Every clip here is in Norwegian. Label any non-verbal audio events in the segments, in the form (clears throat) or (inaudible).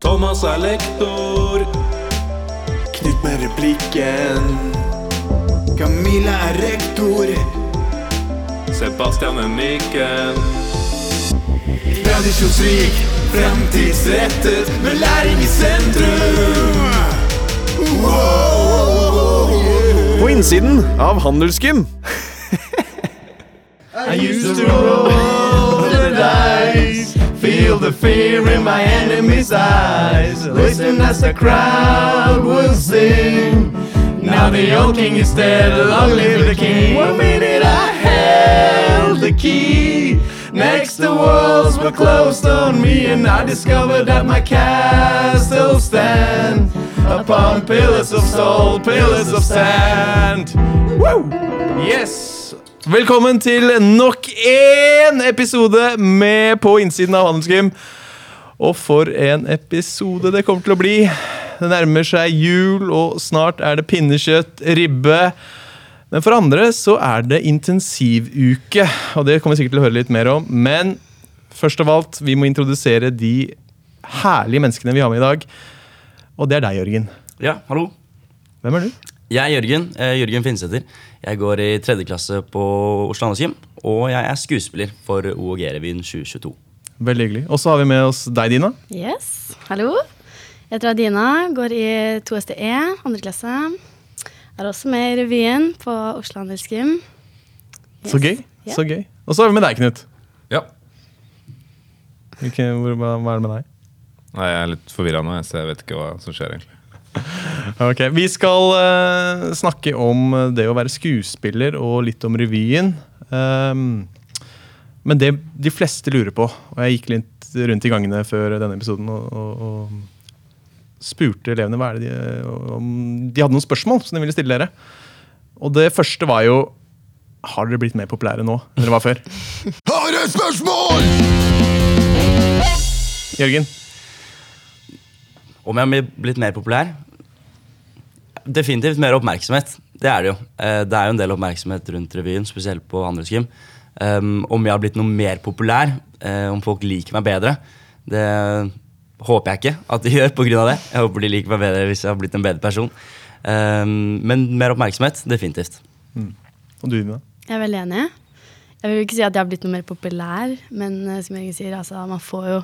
Thomas er lektor. Knut med replikken. Camilla er rektor. Sebastian er mikken. Tradisjonsrik, fremtidsrettet, med læring i sentrum. På innsiden av Handelsgym. (laughs) I used to roll the dice, feel the fear in my enemy's eyes, listen as the crowd will sing. Now the old king is dead, long live the king. One minute I held the key. Next the walls were closed on me, and I discovered that my castle stands upon pillars of stone, pillars of sand. Woo! Yes! Velkommen til nok én episode med På innsiden av Handelsgym. Og for en episode det kommer til å bli. Det nærmer seg jul, og snart er det pinnekjøtt, ribbe. Men for andre så er det intensivuke, og det kommer vi sikkert til å høre litt mer om. Men først av alt, vi må introdusere de herlige menneskene vi har med i dag. Og det er deg, Jørgen. Ja, hallo. Hvem er du? Jeg er Jørgen. eh, Jørgen Finnsæter. Jeg går i tredje klasse på Oslo Andersgym. Og jeg er skuespiller for OOG-revyen 2022. Veldig hyggelig. Og så har vi med oss deg, Dina. Yes, hallo. Jeg heter Adina, går i 2STE, andre klasse. Er også med i revyen på Oslo Handelsgym. Yes. Så gøy. Så gøy. Og så har vi med deg, Knut. Ja. Hvilke, hvor, hva, hva er det med deg? Nei, jeg er litt forvirra nå, så jeg vet ikke hva som skjer, egentlig. Ok, Vi skal uh, snakke om det å være skuespiller og litt om revyen. Um, men det de fleste lurer på, og jeg gikk litt rundt i gangene før denne episoden og, og, og spurte elevene hva er det de, om de hadde noen spørsmål som de ville stille dere. Og det første var jo Har dere blitt mer populære nå enn dere var før? (laughs) Har dere spørsmål? Jørgen? Om jeg har blitt mer populær? Definitivt mer oppmerksomhet. Det er det jo. Eh, Det er jo en del oppmerksomhet rundt revyen, spesielt på Handelsgym. Um, om jeg har blitt noe mer populær, eh, om folk liker meg bedre, det håper jeg ikke at de (laughs) gjør pga. det. Jeg håper de liker meg bedre hvis jeg har blitt en bedre person. Um, men mer oppmerksomhet, definitivt. Og du, Ina? Jeg er veldig enig. Jeg vil ikke si at jeg har blitt noe mer populær, men eh, som Jørgen sier, altså, man får jo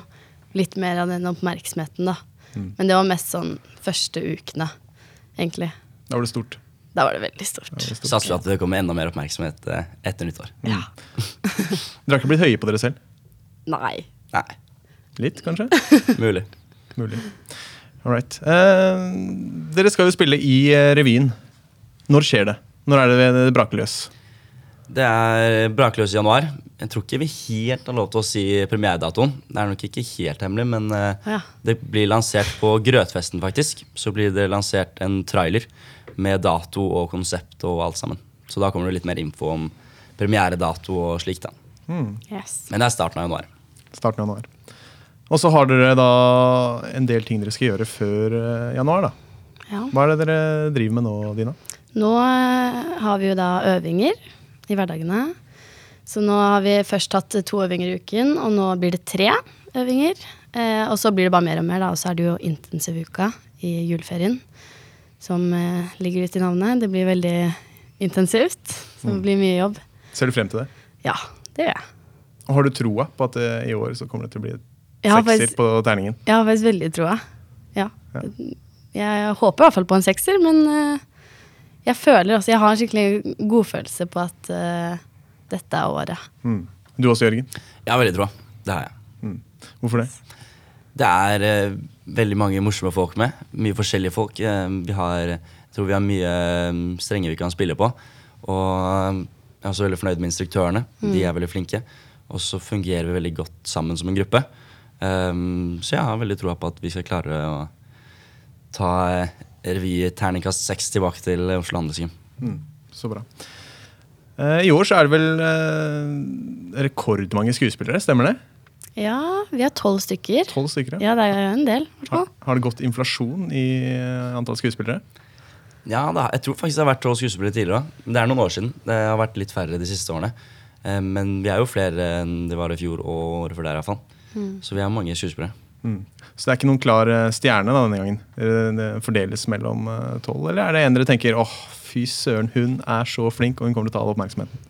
litt mer av den oppmerksomheten, da. Men det var mest sånn første ukene, egentlig. Da var det stort. Da var det veldig stort. Det stort. Satser at det kommer enda mer oppmerksomhet eh, etter nyttår. Ja. (laughs) Dere har ikke blitt høye på dere selv? Nei. Nei, Litt, kanskje? (laughs) mulig. Mulig. All right. Eh, dere skal jo spille i eh, revyen. Når skjer det? Når er det det braker løs? Det er brakløs i januar. Jeg tror ikke vi helt har lov til å si premieredatoen. Det er nok ikke helt hemmelig, men eh, Ja. det blir lansert på Grøtfesten, faktisk. Så blir det lansert en trailer med dato og konsept og alt sammen. Så da kommer det litt mer info om premieredato og slikt. da. Yes. Men det er starten av januar. Starten av januar. Og så har dere da en del ting dere skal gjøre før eh, januar. da. Ja. Hva er det dere driver med nå, Dina? Nå eh, har vi jo da øvinger i hverdagene. Så nå har vi først hatt to øvinger i uken, og nå blir det tre øvinger. Eh, og så blir det bare mer og mer, da. Og så er det jo intensivuka i juleferien. Som eh, ligger litt i navnet. Det blir veldig intensivt. Så det blir mye jobb. Ser du frem til det? Ja, det gjør jeg. Og har du troa på at eh, i år så kommer det til å bli sekser faktisk, på terningen? jeg har faktisk veldig troa. Ja. Ja. Jeg håper i hvert fall på en sekser, men eh, jeg føler også Jeg har en skikkelig godfølelse på at uh, dette er året. Mm. Du også, Jørgen? Jeg har veldig troa. Det har jeg. Hvorfor det? Det er uh, veldig mange morsomme folk med. Mye forskjellige folk. Uh, vi har, jeg tror vi har mye strenger vi kan spille på. Og jeg er også veldig fornøyd med instruktørene. De er veldig flinke. Og så fungerer vi veldig godt sammen som en gruppe. Um, så jeg har veldig troa på at vi skal klare å ta revy terningkast seks tilbake til Oslo Handelsgym. Så bra. Eh, I år så er det vel eh, rekordmange skuespillere, stemmer det? Ja, vi har tolv stykker. Tolv stykker? ja. Ja, det er jo en del. Har, har det gått inflasjon i eh, antall skuespillere? Ja, det, jeg tror faktisk det har vært tolv skuespillere tidligere òg. Det er noen år siden. Det har vært litt færre de siste årene. Eh, Men vi er jo flere enn det var i fjor og året før der. i hvert fall. Så vi er mange skuespillere. Så det er ikke noen klar eh, stjerne da, denne gangen? Eh, Det fordeles mellom eh, tolv? Eller er det en dere tenker åh, fy søren, hun er så flink, og hun kommer til å ta all oppmerksomheten?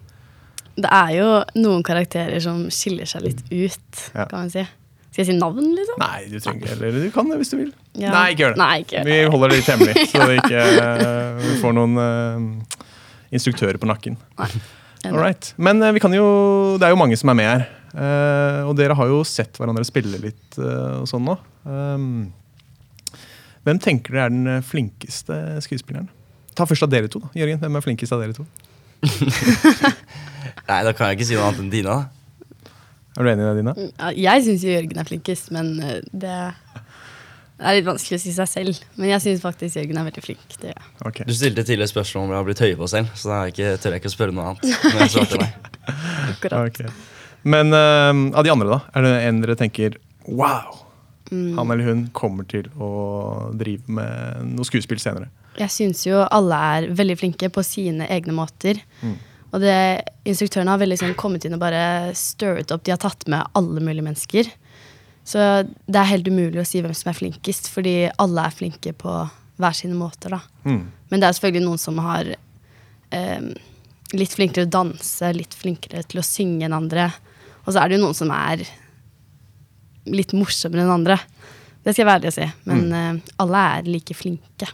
Det er jo noen karakterer som skiller seg litt ut, Ja. kan man si. Skal jeg si navn, liksom? Nei, du trenger ikke Eller du kan det hvis du vil. Ja. Nei, ikke gjør det. Nei, ikke gjør Vi holder det litt hemmelig, så (laughs) vi ikke uh, får noen uh, instruktører på nakken. All right. Men uh, vi kan jo, det er jo mange som er med her. Eh, og dere har jo sett hverandre spille litt eh, og sånn nå. Um, hvem tenker dere er den eh, flinkeste skuespilleren? Ta først av dere to. da. Jørgen, hvem er flinkest av dere to? (laughs) Nei, da kan jeg ikke si noe annet enn Dina. Er du enig i det, Dina? Ja, jeg syns Jørgen er flinkest, men det det er litt vanskelig å si seg selv. Men jeg syns faktisk Jørgen er veldig flink. Det Ja. Okay. Du stilte tidligere spørsmål om jeg har blitt høye på selv, så da er tør jeg ikke å spørre noe annet. Men jeg svarte (laughs) nei. Akkurat. Ok. Men uh, av de andre, da? Er det en dere tenker wow, han eller hun kommer til å drive med noe skuespill senere? Jeg syns jo alle er veldig flinke på sine egne måter. Og det, instruktørene har veldig sånn kommet inn og bare stirret opp. De har tatt med alle mulige mennesker. Så det er helt umulig å si hvem som er flinkest, fordi alle er flinke på hver sine måter. da. Mm. Men det er selvfølgelig noen som har eh, litt flinkere å danse, litt flinkere til å synge enn andre. Og så er det jo noen som er litt morsommere enn andre. Det skal jeg være ærlig å si. Men eh, alle er like flinke.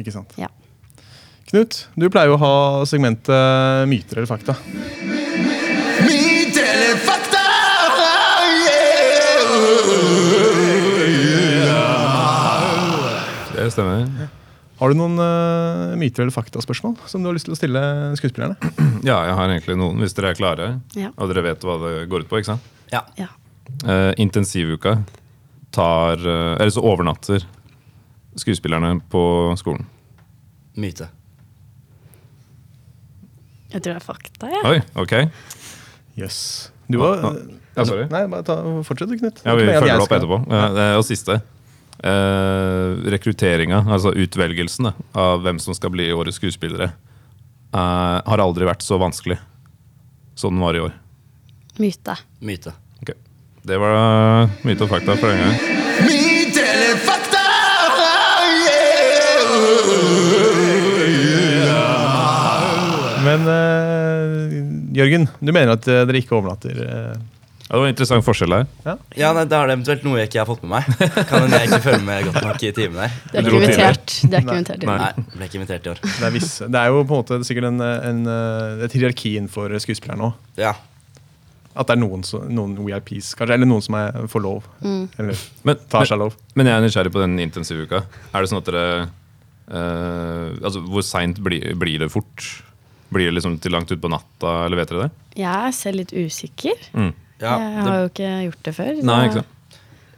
Ikke sant? Ja. Knut, du pleier jo å ha segmentet myter eller fakta. Myter eller fakta? Det stemmer. Har du noen uh, myter eller faktaspørsmål som du har lyst til å stille skuespillerne? (clears throat) Ja, jeg har egentlig noen, hvis dere er klare. Ja. Og dere vet hva det går ut på, ikke sant? Ja. ja. Uh, intensivuka tar uh, Eller så overnatter skuespillerne på skolen. Myte. Jeg tror det er fakta, jeg. Oi, ok. Jøss. Du var Ja, ja, sorry. Nei, bare ta, fortsett du, Knut. Ja, Vi er følger opp skal- etterpå. Ja, det er- og siste. Eh, rekrutteringa, altså utvelgelsen da, av hvem som skal bli årets skuespillere, eh, har aldri vært så vanskelig som den var i år. Myte. Myte. Ok. Det var da myte og fakta for den gangen. Myte eller fakta? Men eh, Jørgen, du mener at eh, dere ikke overnatter? eh, Ja, det var en interessant forskjell her. Ja, nei, Da er det eventuelt noe jeg ikke har fått med meg. Kan hende jeg ikke følger med godt nok i timen her. Det er ikke invitert. det er ikke invitert Nei. Nei, ble ikke invitert i år. det, er visse, det er jo på en måte sikkert en, en, eh, et hierarki innenfor skuespillerne òg. Ja. At det er noen, så, noen VIPs, kanskje, eller noen som er, får lov. Eller Men, tar seg lov. men jeg er nysgjerrig på den intensivuka. Er det sånn at dere uh, Altså, Hvor seint blir, blir det fort? Blir det liksom til langt utpå natta, eller vet dere det? Jeg er selv litt usikker. Mm. Ja jeg det, har jo ikke gjort det før. så- Nei, ikke sant?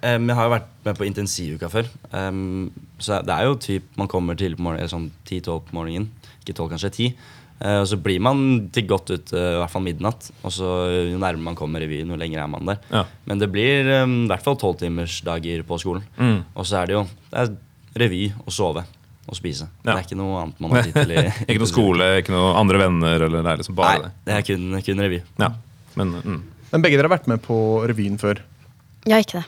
Um, jeg har jo vært med på intensivuka før. Um, så det er jo typ man kommer tidlig på morgenen, sånn 10-12 på morgenen. Ikke 12, kanskje 10. Uh, og så blir man til godt ut, uh, i hvert fall midnatt. Og så eh, jo nærmere man kommer revyen, jo lenger er man der. Ja. Men det blir i hvert fall tolvtimersdager på skolen. Mm. Og så er det jo det er revy og sove og spise. Ja. Det er ikke noe annet man har tid til. i (laughs) ikke noe skole, ikke noe andre venner, eller det er liksom bare Nei, det er kun, kun revy. Ja. Men mm. Men begge dere har vært med på revyen før. Ja, ikke det.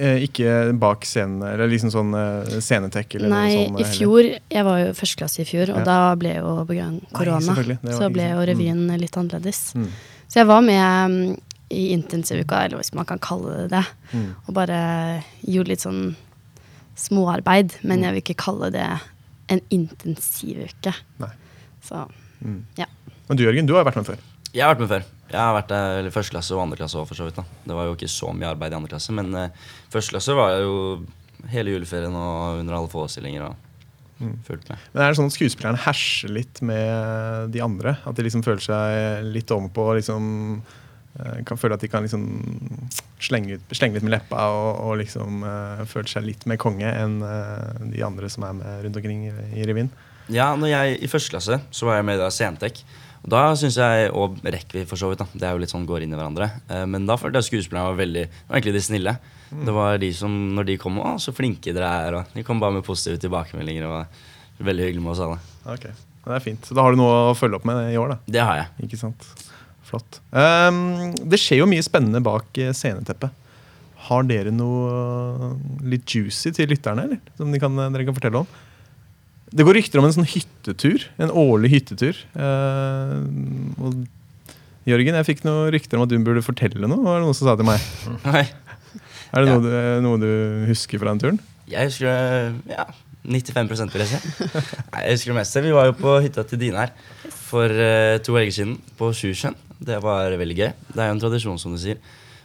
Eh, ikke bak scenen, eller liksom sånn eh, scenetek eller Nei, noe sånt. i fjor Jeg var jo førsteklasse i fjor, og Ja. da ble jo av korona Så ble jo revyen litt annerledes. Mm. Så jeg var med um, i intensivuka, eller hvis man kan kalle det det, Mm. og bare gjorde litt sånn småarbeid. Men Mm. jeg vil ikke kalle det en intensivuke. Nei. Så Mm. ja. Men du Jørgen, du har vært med før. Jeg har vært med før. Jeg har vært der første klasse og andre klasse òg, for så vidt. da. Det var jo ikke så mye arbeid i andre klasse, men uh, første klasse var jo hele juleferien og under alle forestillinger og fulgt med. Men er det sånn at skuespillerne herser litt med de andre? At de liksom føler seg litt ovenpå og liksom eh, kan føle at de kan liksom slenge, ut, slenge litt med leppa og, og liksom uh, føle seg litt mer konge enn uh, de andre som er med rundt omkring i, i revyen? Ja, når jeg I første klasse så var jeg med i Scentek. Og da syns jeg, og rekker vi, for så vidt, da, det er jo litt sånn går inn i hverandre. Eh, men da følte jeg skuespillerne var veldig Det var egentlig de snille. Det var de som, når de kom, å, så flinke dere er. Og de kom bare med positive tilbakemeldinger. og var Veldig hyggelig med oss alle. Ok, Det er fint. Så da har du noe å følge opp med i år, da. Det har jeg. Ikke sant? Flott. Um, det skjer jo mye spennende bak eh, sceneteppet. har dere noe litt juicy til lytterne, eller? Som kan, dere kan fortelle om? Det går rykter om en sånn hyttetur. En årlig hyttetur. Eh, og Jørgen, jeg fikk noen rykter om at du burde fortelle noe. Var det noen som sa til meg? (laughs) Nei. Er det Ja. noe, du, noe du husker fra den turen? Jeg husker ja, 95 vil jeg si. Nei, jeg husker det meste. Vi var jo på hytta til Dine her for uh, to helger siden, på Sjusjøen. Det var veldig gøy. Det er jo en tradisjon, som du sier.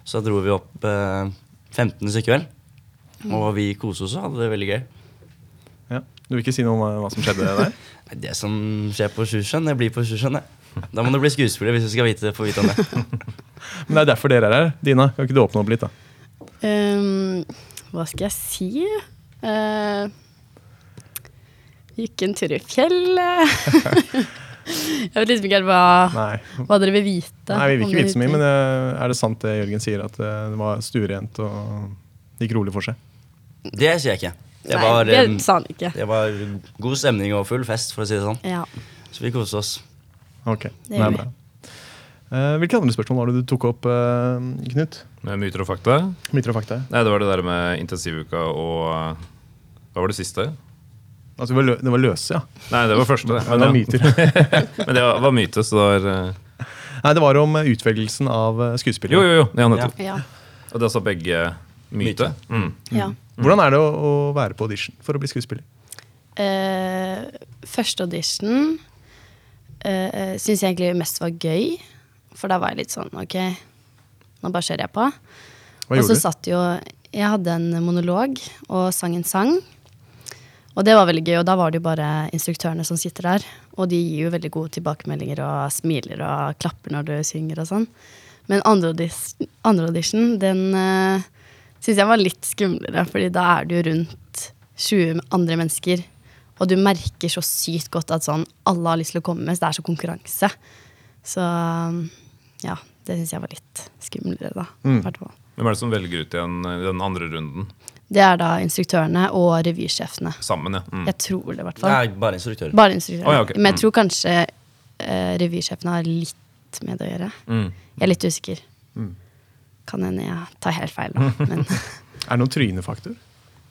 Så dro vi opp uh, 15. stykker, vel. Og vi koste oss og hadde det veldig gøy. Du vil ikke si noe om hva som skjedde der? (laughs) Det som skjer på Sjusjøen, det blir på Sjusjøen, det. Da må du bli skuespiller hvis du skal vite, få vite om det. (laughs) Men det er derfor dere er her. Dina, kan ikke du åpne opp litt, da? Um, hva skal jeg si? Uh, gikk en tur i fjellet. (laughs) jeg vet liksom ikke helt hva, hva dere vil vite. Nei, vi vil ikke vite så mye, men eh, er det sant det Jørgen sier, at eh, det var stuerent og gikk rolig for seg? Det sier jeg ikke. Det Nei, var, det sa han ikke. det var god stemning og full fest, for å si det sånn. Ja. Så vi koste oss. Ok, Det vi. bra. Eh, hvilke andre spørsmål var det du tok opp, eh, Knut? Med myter og fakta? Myter og fakta. Nei, det var det der med intensivuka og eh, Hva var det siste? Altså, det var, lø det var løse, ja. Nei, det var første. (laughs) det. Men det var myter. (laughs) Men det var, var myte, så det var eh, Nei, det var om eh, utvelgelsen av eh, skuespillere. Jo, jo, jo. Ja, nettopp. Ja. Og det er altså begge myte? Mm. ja. Hvordan er det å, å være på audition for å bli skuespiller? Uh, første audition uh, syns jeg egentlig mest var gøy. For da var jeg litt sånn OK, nå bare kjører jeg på. Hva og så satt jo Jeg hadde en monolog og sang en sang. Og det var veldig gøy, og da var det jo bare instruktørene som sitter der. Og de gir jo veldig gode tilbakemeldinger og smiler og klapper når du synger og sånn. Men andre audition, andre audition den uh, syns jeg var litt skumlere, fordi da er du rundt 20 andre mennesker. Og du merker så sykt godt at sånn alle har lyst til å komme med, så det er så konkurranse. Så ja, det syns jeg var litt skumlere, da. Mm. Hvem er det som velger ut igjen i den andre runden? Det er da instruktørene og revysjefene. Sammen, ja. Mm. Jeg tror det, i hvert fall. Nei, bare instruktører. Bare instruktørene. Oh, ja, ok. Men jeg Mm. tror kanskje eh, revysjefene har litt med det å gjøre. Mm. Jeg er litt usikker. Kan hende jeg tar helt feil, da. (laughs) Men Er det noen trynefaktor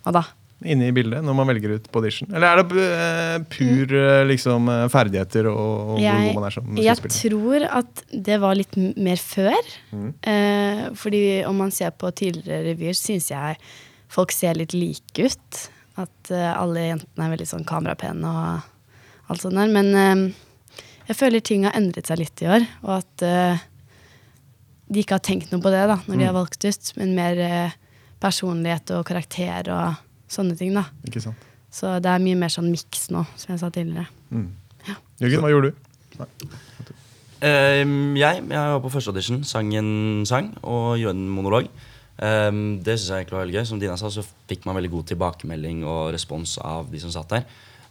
hva da? inne i bildet når man velger ut på audition? Eller er det uh, pur uh, liksom, eh, ferdigheter og, og hvor Jeg, god man er som jeg tror at det var litt mer før. Mm. Uh, fordi om man ser på tidligere revyer, syns jeg folk ser litt like ut. At alle jentene er veldig sånn kamerapene og alt sånt der. Men jeg føler ting har endret seg litt i år, og at de ikke har tenkt noe på det da, når Mm. de har valgt ut, men mer eh, personlighet og karakter og sånne ting. da. Ikke sant? Så det er mye mer sånn miks nå, som jeg sa tidligere. Jørgen, hva gjorde du? Ehm, jeg, jeg var på første audition, sang en sang og gjorde en monolog. Um, det syns jeg egentlig var veldig gøy. Som Dina sa, så fikk man veldig god tilbakemelding og respons av de som satt der.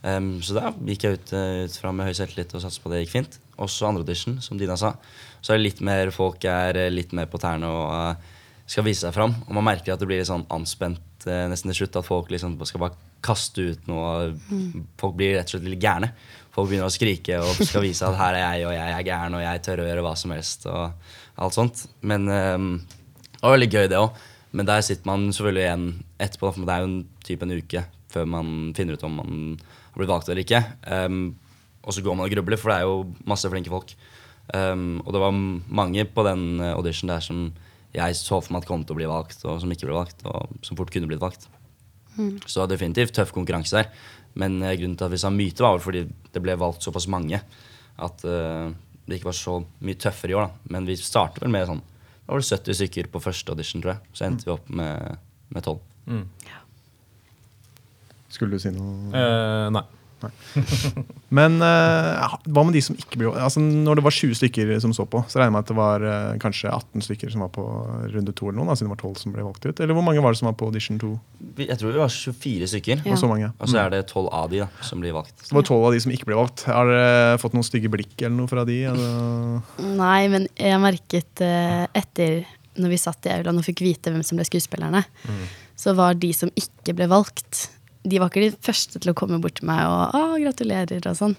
Ehm, så da gikk jeg ut, eh, ut fra med høy selvtillit og satset på det gikk fint. Også andre audition, som Dina sa. Så er det litt mer folk er eh, litt mer på tærne og uh, skal vise seg fram. Og man merker at det blir litt sånn anspent uh, nesten til slutt. At folk liksom skal bare kaste ut noe. Folk blir rett og slett litt gærne. Folk begynner å skrike og skal vise at her er jeg, og jeg er gæren, og jeg tør å gjøre hva som helst. og alt sånt. Men um, det var veldig gøy, det òg. Men der sitter man selvfølgelig igjen etterpå. For det er jo en type en uke før man finner ut om man har blitt valgt eller ikke. Um, og så går man og grubler, for det er jo masse flinke folk. Um, og det var mange på den eh, audition der som jeg så for meg at kom til å bli valgt, og som ikke ble valgt, og som fort kunne blitt valgt. Så definitivt tøff konkurranse der. Men uh, grunnen til at vi sa myte, var vel fordi det ble valgt såpass mange at uh, det ikke var så mye tøffere i år. da. Men vi startet vel med sånn Det var vel 70 stykker på første audition, tror jeg. Så endte vi opp med, med 12. Skulle du si noe? Eh, nei. Men eh, hva med de som ikke ble altså Når det var 20 stykker som så på, så regner jeg med at det var eh, kanskje 18 stykker som var på runde to, eller noen, da, siden det var 12 som ble valgt ut? Eller hvor mange var det som var på audition 2? Jeg tror vi var 24 stykker. Ja. Og så mange. Og så er det 12 av de da, som blir valgt. Så det var 12 av de som ikke ble valgt. Har dere fått noen stygge blikk eller noe fra de? Eller? Nei, men jeg merket eh, etter når vi satt i aulaen og fikk vite hvem som ble skuespillerne, så var de som ikke ble valgt, de var ikke de første til å komme bort til meg og å, gratulerer og sånn.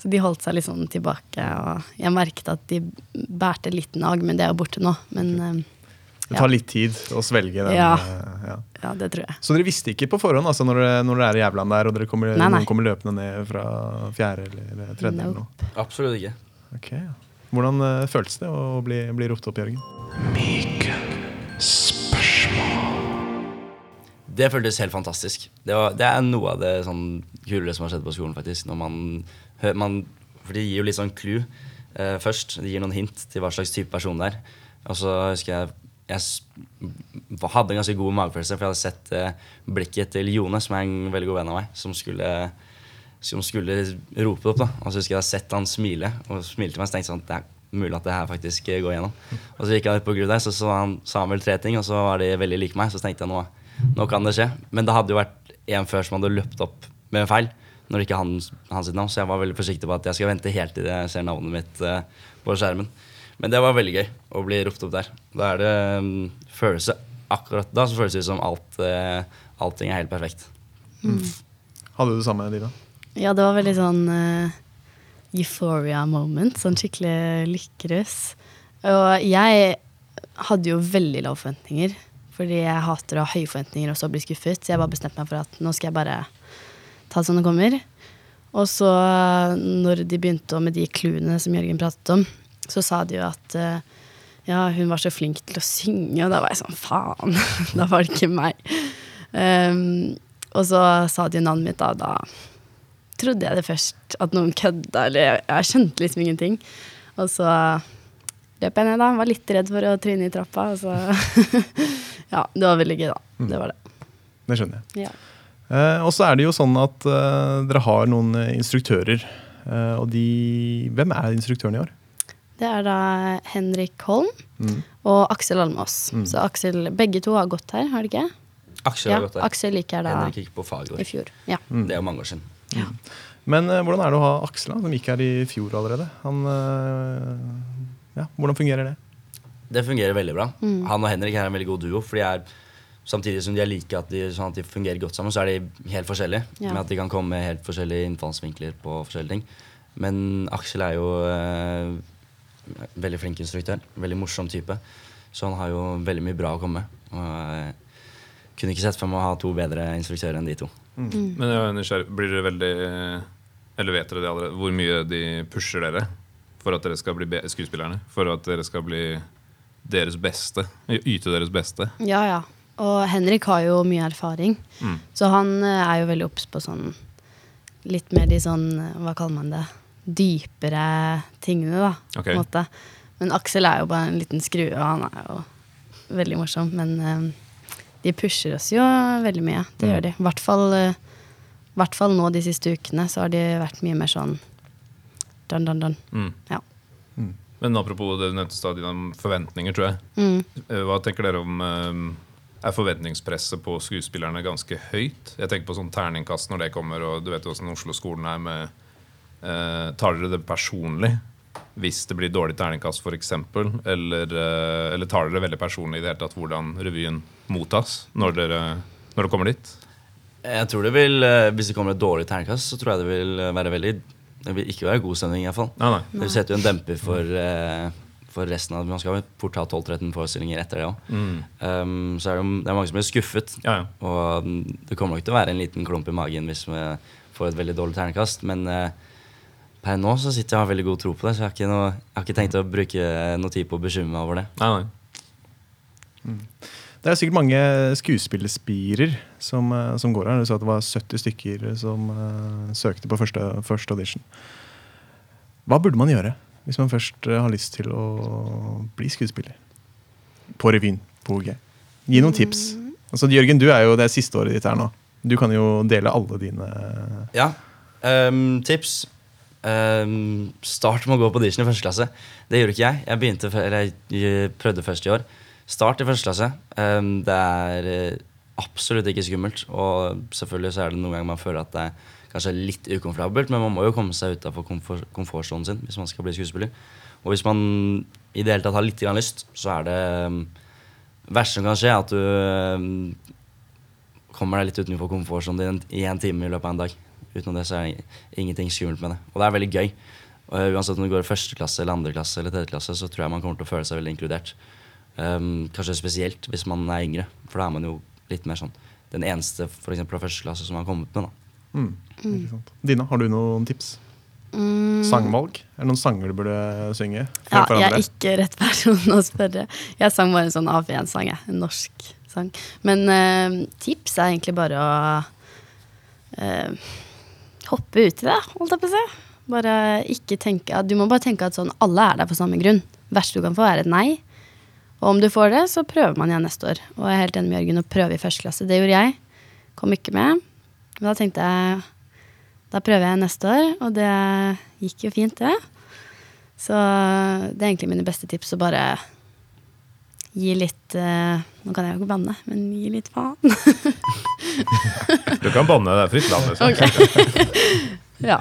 Så de holdt seg litt sånn tilbake, og jeg merket at de bærte litt nag, men det er jo borte nå. Men eh, Det tar litt tid å svelge den. Ja. eh, ja. Ja, det tror jeg. Så dere visste ikke på forhånd altså når, dere, når dere er i Jævland der, og dere kommer, Nei, nei. noen kommer løpende ned fra fjerde eller tredje? eller noe? Absolutt ikke. Okay. Hvordan uh, føltes det å bli, bli ropt opp, Jørgen? Det føltes helt fantastisk. Det, var, det er noe av det sånn kulere som har skjedd på skolen, faktisk. Når man, man, for de gir jo litt sånn clue eh, først. De gir noen hint til hva slags type person det er. Og så husker jeg jeg hadde en ganske god magefølelse, for jeg hadde sett eh, blikket til Jone, som er en veldig god venn av meg, som skulle, som skulle rope opp. da. Og så husker jeg hadde sett han smile, og smilte til meg, så tenkte sånn det er mulig at det her faktisk eh, går gjennom. Og så gikk jeg ut på gulvet der, så, så han, sa han vel tre ting, og så var de veldig like meg. Så tenkte jeg nå, nå kan det skje. Men det hadde jo vært en før som hadde løpt opp med en feil, når ikke han, han sitt navn, så jeg var veldig forsiktig på at jeg skal vente helt til jeg ser navnet mitt uh, på skjermen. Men det var veldig gøy å bli ropt opp der. Da er det um, følelse Akkurat da så føles det som alt, uh, allting er helt perfekt. Hadde du det samme, Dina? Ja, det var veldig sånn uh, euphoria moment. Sånn skikkelig lykkerus. Og jeg hadde jo veldig lave forventninger. Fordi jeg hater å ha høye forventninger og så bli skuffet. Så jeg bare bestemte meg for at nå skal jeg bare ta det som det kommer. Og så, når de begynte med de clouene som Jørgen pratet om, så sa de jo at eh, ja, hun var så flink til å synge, og da var jeg sånn faen. (laughs) da var det ikke meg. Um, og så sa de navnet mitt, da. Da trodde jeg det først at noen kødda, eller jeg, jeg skjønte liksom ingenting. Og så løp jeg ned, da. Var litt redd for å tryne i trappa. Og så (laughs) Ja, det var veldig gøy, da. Det var det. Det skjønner jeg. Ja. Eh, og så er det jo sånn at eh, dere har noen eh, instruktører. Eh, og de Hvem er instruktøren i år? Det er da Henrik Holm Mm. og Aksel Almås. Så Aksel, begge to har gått her, har de ikke? Aksel Ja, har gått her. Aksel gikk her da Henrik gikk på i fjor. Ja. Det er jo mange år siden. Men eh, hvordan er det å ha Aksel, da, som gikk her i fjor allerede? Han, eh, ja, hvordan fungerer det? Det fungerer veldig bra. Mm. Han og Henrik er en veldig god duo. For de er, samtidig som de er like, at de, sånn at de fungerer godt sammen, så er de helt forskjellige. Ja. Med at de kan komme med helt forskjellige innfallsvinkler på forskjellige ting. Men Aksel er jo eh, veldig flink instruktør. Veldig morsom type. Så han har jo veldig mye bra å komme med. Og jeg kunne ikke sett for meg å ha to bedre instruktører enn de to. Men jeg er nysgjerrig, blir dere veldig Eller vet dere det allerede? Hvor mye de pusher dere for at dere skal bli skuespillerne? For at dere skal bli deres beste? Yte deres beste? ja, ja. Og Henrik har jo mye erfaring, Mm. så han eh, er jo veldig obs på sånn Litt mer de sånn eh, Hva kaller man det? Dypere tingene, da. Okay. På en måte. Men Aksel er jo bare en liten skrue, og han er jo veldig morsom. Men eh, de pusher oss jo veldig mye. Det Mm. gjør de. I hvert fall, uh, hvert fall nå de siste ukene så har de vært mye mer sånn dun, dun, dun. Mm. Ja. Men apropos det du nevnte stadig om forventninger, tror jeg. Mm. Eh, Hva tenker dere om eh, Er forventningspresset på skuespillerne ganske høyt? Jeg tenker på sånn terningkast når det kommer, og du vet jo åssen Oslo-skolen er med eh, Tar dere det personlig hvis det blir dårlig terningkast, f.eks.? Eller, eh, eller tar dere veldig personlig i det hele tatt hvordan revyen mottas når dere, når det kommer dit? Jeg tror det vil, Hvis det kommer et dårlig terningkast, så tror jeg det vil være veldig Det vil ikke være god stemning, iallfall. Nei, nei. Det setter jo en demper for, uh, for resten av Man skal fort ha 12-13 forestillinger etter det òg. Mm. Um, så er det, det er mange som blir skuffet. Ja, ja. Og mm, det kommer nok til å være en liten klump i magen hvis vi får et veldig dårlig ternekast, Men uh, per nå så sitter jeg og har veldig god tro på det, så jeg har ikke, noe, jeg har ikke tenkt å bruke noe tid på å bekymre meg over det. Nei, nei. Det er sikkert mange skuespillerspirer som, eh, som går her. Du sa at det var 70 stykker som uh, søkte på første, første audition. Hva burde man gjøre hvis man først eh, har lyst til å bli skuespiller? På revyen på OG. Gi noen tips. Altså, Jørgen, du er jo det siste året ditt her nå. Du kan jo dele alle dine Ja, Um, tips. Um, start med å gå på audition i første klasse. Det gjorde ikke jeg. Jeg, begynte, eller jeg prøvde først i år. Start i første klasse. Ehm, det er eh, absolutt ikke skummelt. Og selvfølgelig så er det noen ganger man føler at det er kanskje litt ukomfortabelt, men man må jo komme seg utafor komfort, komfortsonen sin hvis man skal bli skuespiller. Og hvis man i det hele tatt har litt grann lyst, så er det um, verste som kan skje, at du ehm, kommer deg litt utenfor komfortsonen din i en time i løpet av en dag. Utenom det så er ingenting skummelt med det. Og det er veldig gøy. Og uansett om du går i første klasse eller andre klasse eller tredje klasse, så tror jeg man kommer til å føle seg veldig inkludert. Um, kanskje spesielt hvis man er yngre, for da er man jo litt mer sånn den eneste for eksempel, av første klasse som har kommet med. da. Mm. sant. Dina, har du noen tips? Mm, Sangvalg? Er det noen sanger du burde synge? for Ja, jeg er ikke rett person å spørre. Jeg sang bare en sånn AV1-sang. En norsk sang. Men uh, tips er egentlig bare å uh, hoppe uti det, holdt jeg på å si. Bare ikke tenke at Du må bare tenke at sånn alle er der for samme grunn. verste du kan få, er et nei. Og om du får det, så prøver man igjen neste år. Og jeg er helt enig med Jørgen å prøve i første klasse. Det gjorde jeg. Kom ikke med. Men da tenkte jeg da prøver jeg neste år, og det gikk jo fint, det. Så det er egentlig mine beste tips å bare gi litt uh, Nå kan jeg jo ikke banne, men gi litt faen. (laughs) Du kan banne, det er fritt land. Liksom. (laughs) ja.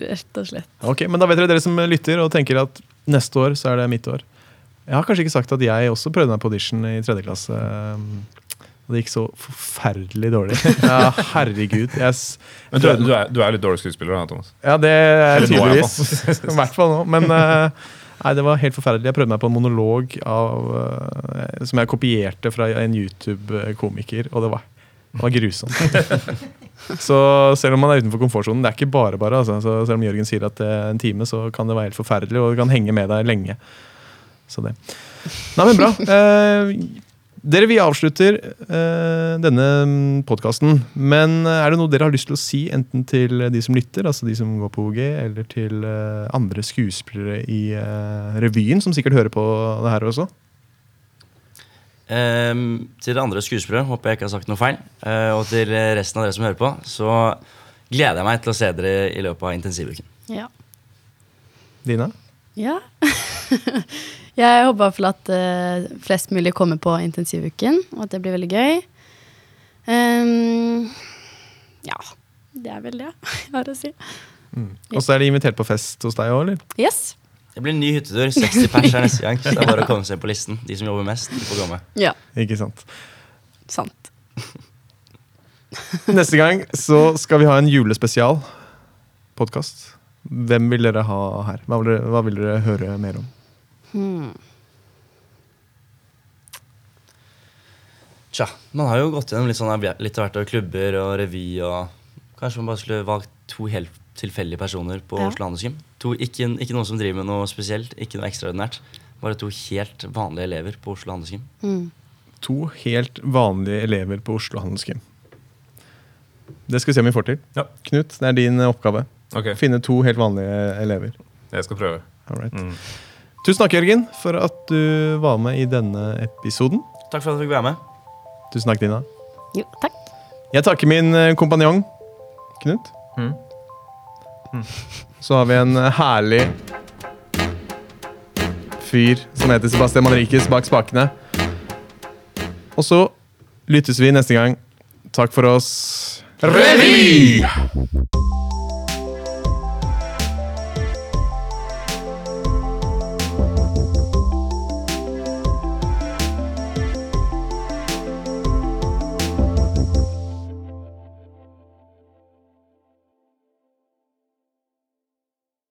Rett og slett. Ok, men da vet dere, dere som lytter og tenker at neste år så er det mitt år. Jeg har kanskje ikke sagt at jeg også prøvde meg på audition i tredje klasse. um, Og det gikk så forferdelig dårlig. (laughs) Ja, herregud. Jeg, Men du, er- du, er, du er litt dårlig skuespiller, da, Thomas. ja, det er tydeligvis. (laughs) I hvert fall nå. Men eh, nei, det var helt forferdelig. Jeg prøvde meg på en monolog av, eh, som jeg kopierte fra en YouTube-komiker, og det var, det var grusomt. (laughs) Så selv om man er utenfor komfortsonen, det er ikke bare bare. Altså. Så selv om Jørgen sier at det er en time, så kan det være helt forferdelig, og det kan henge med deg lenge. Så det. Nei, men bra. (laughs) Eh, dere, vi avslutter eh, denne podkasten. Men eh, er det noe dere har lyst til å si, enten til de som lytter, altså de som går på OG, eller til eh, andre skuespillere i eh, revyen, som sikkert hører på det her også? Um, til de andre skuespillere håper jeg ikke har sagt noe feil. Uh, og til resten av dere som hører på, så gleder jeg meg til å se dere i løpet av intensivuken. Ja. Dina? ja. (laughs) jeg håper i hvert fall at uh, flest mulig kommer på intensivuken, og at det blir veldig gøy. Um, ja. Det er vel det jeg har å si. Og så er de invitert på fest hos deg òg, eller? Yes. Det blir en ny hyttetur. 60 pers er neste gang. Så det er bare å komme seg på listen. De som jobber mest, de får komme. Ja. Ikke sant. Sant. (laughs) Neste gang så skal vi ha en julespesial podkast. Hvem vil dere ha her? Hva vil dere, hva vil dere høre mer om? Hmm. Tja, man har jo gått gjennom litt, sånn, litt av hvert av klubber og revy og Kanskje man bare skulle valgt to helt tilfeldige personer på Ja. Oslo Handelsgym. Ikke, ikke noen som driver med noe spesielt, ikke noe ekstraordinært. Bare to helt vanlige elever på Oslo Handelsgym. Mm. To helt vanlige elever på Oslo Handelsgym. Det skal vi se om vi får til. Ja. Knut, det er din oppgave. Okay. Finne to helt vanlige elever. jeg skal prøve. All right. Mm. Tusen takk, Jørgen, for at du var med i denne episoden. Takk for at du fikk være med. Tusen takk, Dina. Jo, takk. Jeg takker min eh, kompanjong, Knut. Mm. Så har vi en eh, herlig fyr som heter Sebastian Manrikes bak spakene. Og så lyttes vi neste gang. Takk for oss. Revy!